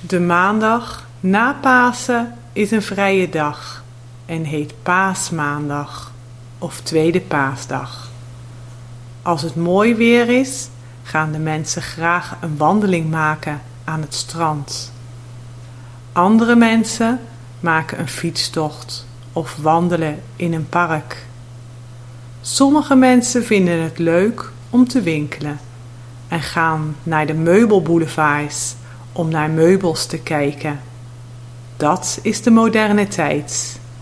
De maandag na Pasen is een vrije dag en heet Paasmaandag of Tweede Paasdag. Als het mooi weer is, gaan de mensen graag een wandeling maken aan het strand. Andere mensen maken een fietstocht of wandelen in een park. Sommige mensen vinden het leuk om te winkelen en gaan naar de meubelboulevards om naar meubels te kijken. Dat is de moderne tijd.